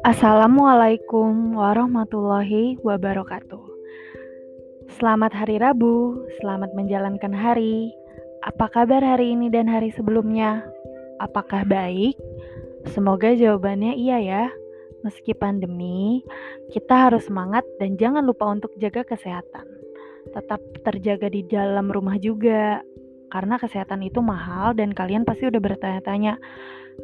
Assalamualaikum warahmatullahi wabarakatuh. Selamat hari Rabu, selamat menjalankan hari. Apa kabar hari ini dan hari sebelumnya? Apakah baik? Semoga jawabannya iya ya. Meski pandemi, kita harus semangat dan jangan lupa untuk jaga kesehatan. Tetap terjaga di dalam rumah juga, karena kesehatan itu mahal dan kalian pasti udah bertanya-tanya,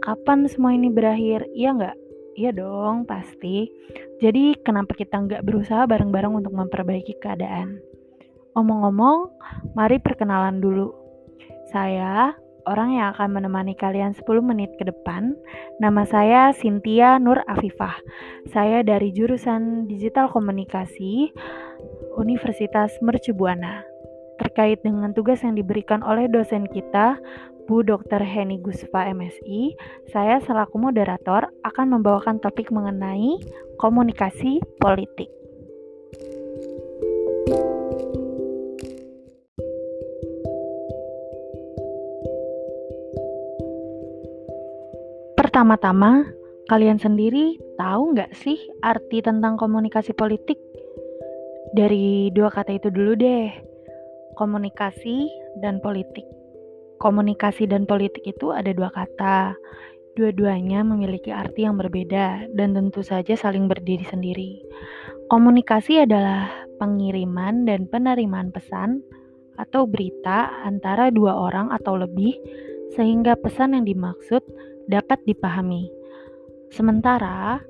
kapan semua ini berakhir? Iya nggak? Iya dong, pasti. Jadi kenapa kita nggak berusaha bareng-bareng untuk memperbaiki keadaan? Omong-omong, mari perkenalan dulu. Saya orang yang akan menemani kalian 10 menit ke depan. Nama saya Cynthia Nur Afifah. Saya dari jurusan Digital Komunikasi Universitas Mercubuana. Terkait dengan tugas yang diberikan oleh dosen kita, Bu Dr. Heni Gusfa MSI, saya selaku moderator akan membawakan topik mengenai komunikasi politik. Pertama-tama, kalian sendiri tahu nggak sih arti tentang komunikasi politik? Dari dua kata itu dulu deh, komunikasi dan politik. Komunikasi dan politik itu ada dua kata. Dua-duanya memiliki arti yang berbeda dan tentu saja saling berdiri sendiri. Komunikasi adalah pengiriman dan penerimaan pesan atau berita antara dua orang atau lebih sehingga pesan yang dimaksud dapat dipahami. Sementara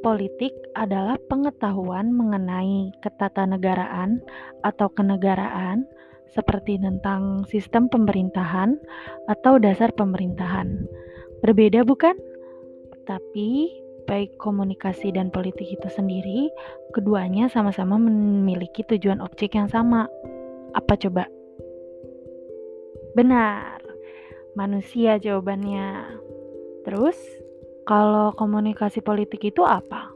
politik adalah pengetahuan mengenai ketatanegaraan atau kenegaraan seperti tentang sistem pemerintahan atau dasar pemerintahan. Berbeda bukan? Tapi baik komunikasi dan politik itu sendiri, keduanya sama-sama memiliki tujuan objek yang sama. Apa coba? Benar. Manusia jawabannya. Terus, kalau komunikasi politik itu apa?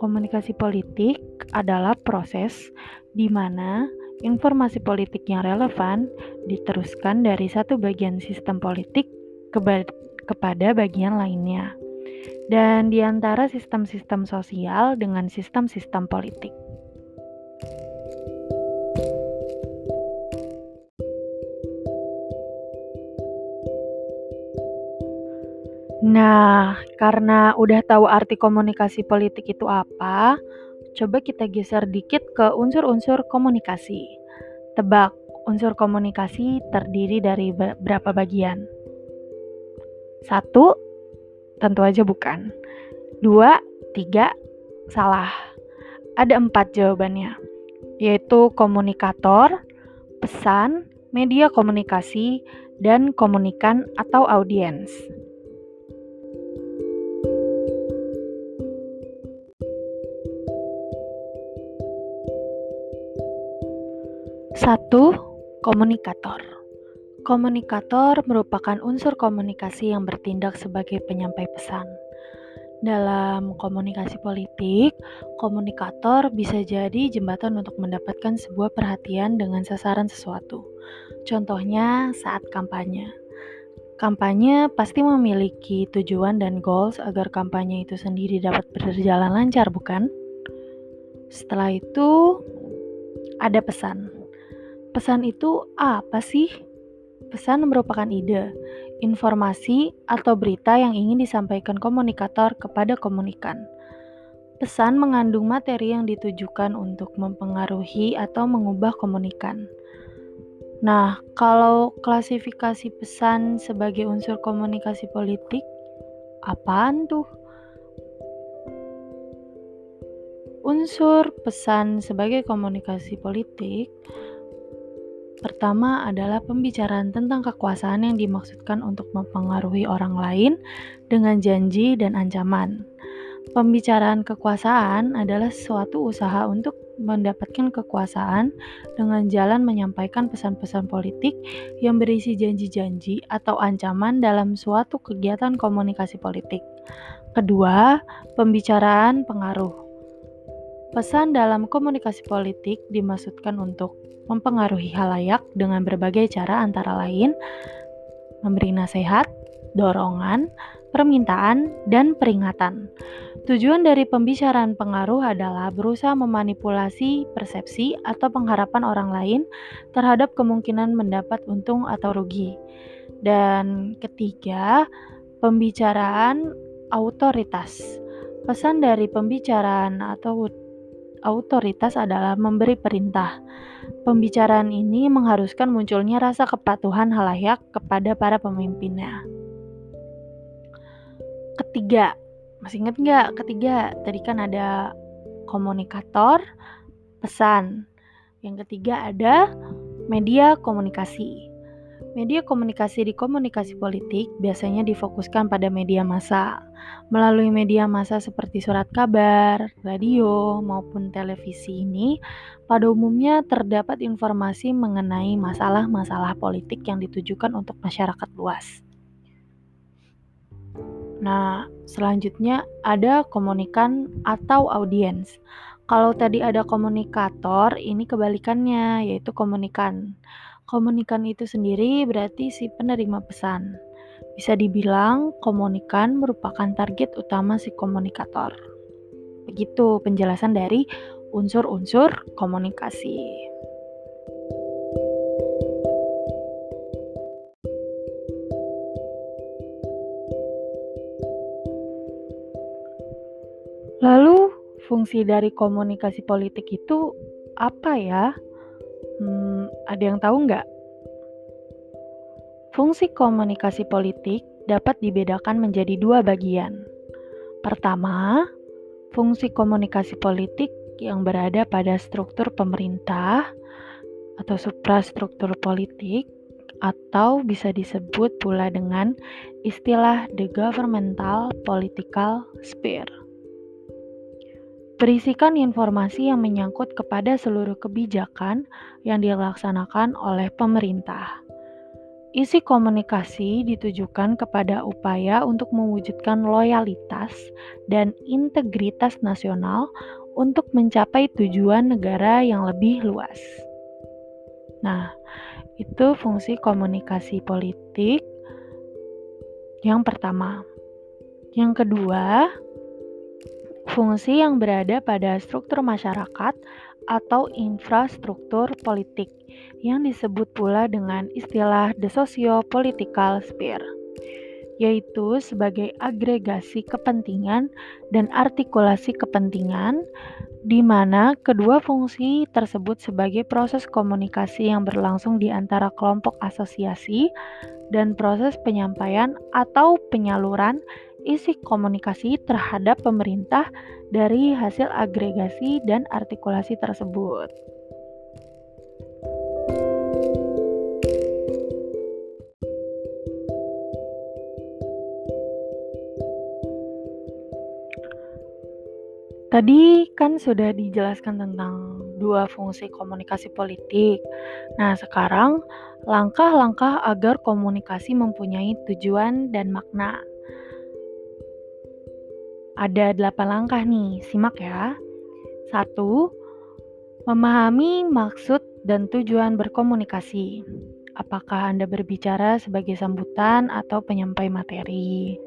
Komunikasi politik adalah proses di mana informasi politik yang relevan diteruskan dari satu bagian sistem politik kepada bagian lainnya, dan di antara sistem-sistem sosial dengan sistem-sistem politik. Nah, karena udah tahu arti komunikasi politik itu apa, Coba kita geser dikit ke unsur-unsur komunikasi. Tebak, unsur komunikasi terdiri dari berapa bagian? Satu, tentu aja bukan. Dua, tiga, salah. Ada empat jawabannya, yaitu komunikator, pesan, media komunikasi, dan komunikan atau audiens. Satu, komunikator. Komunikator merupakan unsur komunikasi yang bertindak sebagai penyampai pesan. Dalam komunikasi politik, komunikator bisa jadi jembatan untuk mendapatkan sebuah perhatian dengan sasaran sesuatu. Contohnya saat kampanye. Kampanye pasti memiliki tujuan dan goals agar kampanye itu sendiri dapat berjalan lancar, bukan? Setelah itu, ada pesan. Pesan itu apa sih? Pesan merupakan ide, informasi, atau berita yang ingin disampaikan komunikator kepada komunikan. Pesan mengandung materi yang ditujukan untuk mempengaruhi atau mengubah komunikan. Nah, kalau klasifikasi pesan sebagai unsur komunikasi politik, apaan tuh? Unsur pesan sebagai komunikasi politik Pertama adalah pembicaraan tentang kekuasaan yang dimaksudkan untuk mempengaruhi orang lain dengan janji dan ancaman. Pembicaraan kekuasaan adalah suatu usaha untuk mendapatkan kekuasaan dengan jalan menyampaikan pesan-pesan politik yang berisi janji-janji atau ancaman dalam suatu kegiatan komunikasi politik. Kedua, pembicaraan pengaruh. Pesan dalam komunikasi politik dimaksudkan untuk mempengaruhi halayak dengan berbagai cara antara lain memberi nasihat, dorongan, permintaan, dan peringatan. Tujuan dari pembicaraan pengaruh adalah berusaha memanipulasi persepsi atau pengharapan orang lain terhadap kemungkinan mendapat untung atau rugi. Dan ketiga, pembicaraan autoritas. Pesan dari pembicaraan atau autoritas adalah memberi perintah. Pembicaraan ini mengharuskan munculnya rasa kepatuhan halayak kepada para pemimpinnya. Ketiga, masih ingat nggak ketiga? Tadi kan ada komunikator, pesan. Yang ketiga ada media komunikasi. Media komunikasi di komunikasi politik biasanya difokuskan pada media massa. Melalui media massa seperti surat kabar, radio, maupun televisi ini, pada umumnya terdapat informasi mengenai masalah-masalah politik yang ditujukan untuk masyarakat luas. Nah, selanjutnya ada komunikan atau audiens. Kalau tadi ada komunikator, ini kebalikannya, yaitu komunikan. Komunikan itu sendiri berarti si penerima pesan. Bisa dibilang komunikan merupakan target utama si komunikator. Begitu penjelasan dari unsur-unsur komunikasi. Lalu, fungsi dari komunikasi politik itu apa ya? Hmm, ada yang tahu nggak? Fungsi komunikasi politik dapat dibedakan menjadi dua bagian. Pertama, fungsi komunikasi politik yang berada pada struktur pemerintah atau suprastruktur politik atau bisa disebut pula dengan istilah the governmental political sphere berisikan informasi yang menyangkut kepada seluruh kebijakan yang dilaksanakan oleh pemerintah. Isi komunikasi ditujukan kepada upaya untuk mewujudkan loyalitas dan integritas nasional untuk mencapai tujuan negara yang lebih luas. Nah, itu fungsi komunikasi politik yang pertama. Yang kedua, fungsi yang berada pada struktur masyarakat atau infrastruktur politik yang disebut pula dengan istilah the socio-political sphere yaitu sebagai agregasi kepentingan dan artikulasi kepentingan di mana kedua fungsi tersebut sebagai proses komunikasi yang berlangsung di antara kelompok asosiasi dan proses penyampaian atau penyaluran isi komunikasi terhadap pemerintah dari hasil agregasi dan artikulasi tersebut. Tadi kan sudah dijelaskan tentang dua fungsi komunikasi politik. Nah, sekarang langkah-langkah agar komunikasi mempunyai tujuan dan makna. Ada delapan langkah nih, simak ya. Satu, memahami maksud dan tujuan berkomunikasi. Apakah Anda berbicara sebagai sambutan atau penyampai materi?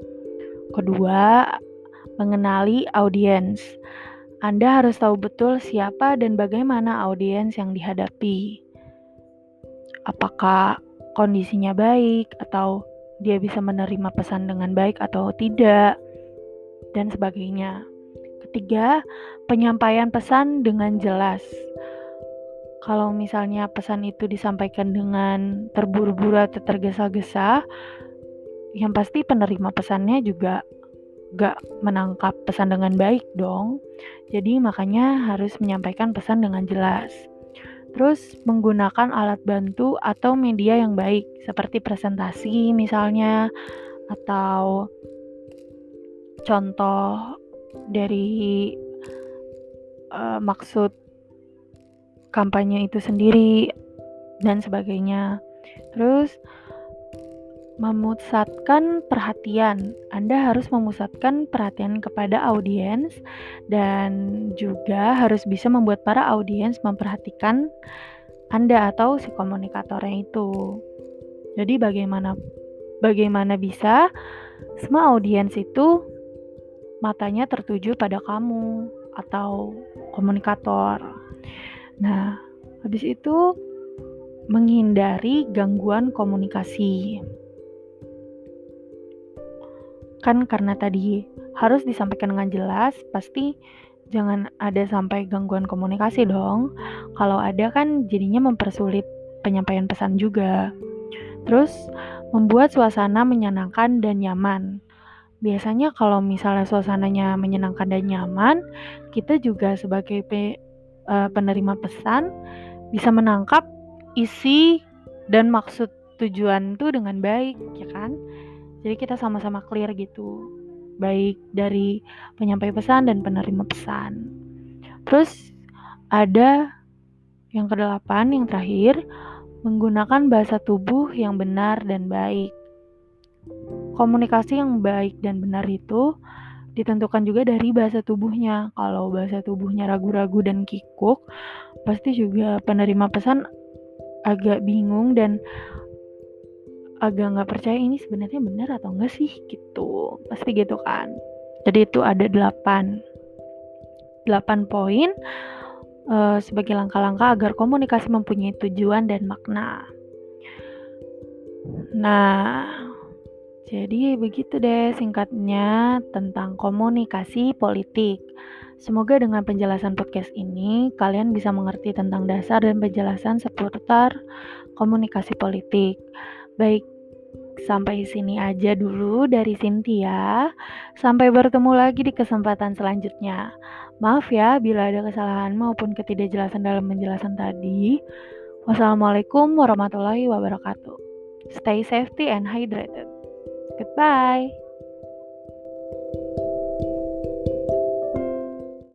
Kedua, mengenali audiens. Anda harus tahu betul siapa dan bagaimana audiens yang dihadapi. Apakah kondisinya baik atau dia bisa menerima pesan dengan baik atau tidak dan sebagainya. Ketiga, penyampaian pesan dengan jelas. Kalau misalnya pesan itu disampaikan dengan terburu-buru atau tergesa-gesa, yang pasti penerima pesannya juga gak menangkap pesan dengan baik dong. Jadi makanya harus menyampaikan pesan dengan jelas. Terus menggunakan alat bantu atau media yang baik seperti presentasi misalnya atau contoh dari uh, maksud kampanye itu sendiri dan sebagainya. Terus memusatkan perhatian. Anda harus memusatkan perhatian kepada audiens dan juga harus bisa membuat para audiens memperhatikan Anda atau si komunikatornya itu. Jadi bagaimana bagaimana bisa semua audiens itu matanya tertuju pada kamu atau komunikator. Nah, habis itu menghindari gangguan komunikasi. Kan karena tadi harus disampaikan dengan jelas, pasti jangan ada sampai gangguan komunikasi dong. Kalau ada kan jadinya mempersulit penyampaian pesan juga. Terus membuat suasana menyenangkan dan nyaman. Biasanya kalau misalnya suasananya menyenangkan dan nyaman, kita juga sebagai pe, uh, penerima pesan bisa menangkap isi dan maksud tujuan itu dengan baik, ya kan? Jadi kita sama-sama clear gitu, baik dari penyampai pesan dan penerima pesan. Terus ada yang kedelapan, yang terakhir, menggunakan bahasa tubuh yang benar dan baik. Komunikasi yang baik dan benar itu ditentukan juga dari bahasa tubuhnya. Kalau bahasa tubuhnya ragu-ragu dan kikuk, pasti juga penerima pesan agak bingung dan agak nggak percaya ini sebenarnya benar atau enggak sih gitu. Pasti gitu kan. Jadi itu ada delapan 8 poin uh, sebagai langkah-langkah agar komunikasi mempunyai tujuan dan makna. Nah, jadi begitu deh singkatnya tentang komunikasi politik. Semoga dengan penjelasan podcast ini kalian bisa mengerti tentang dasar dan penjelasan seputar komunikasi politik. Baik, sampai sini aja dulu dari Cynthia. Sampai bertemu lagi di kesempatan selanjutnya. Maaf ya bila ada kesalahan maupun ketidakjelasan dalam penjelasan tadi. Wassalamualaikum warahmatullahi wabarakatuh. Stay safety and hydrated. Goodbye.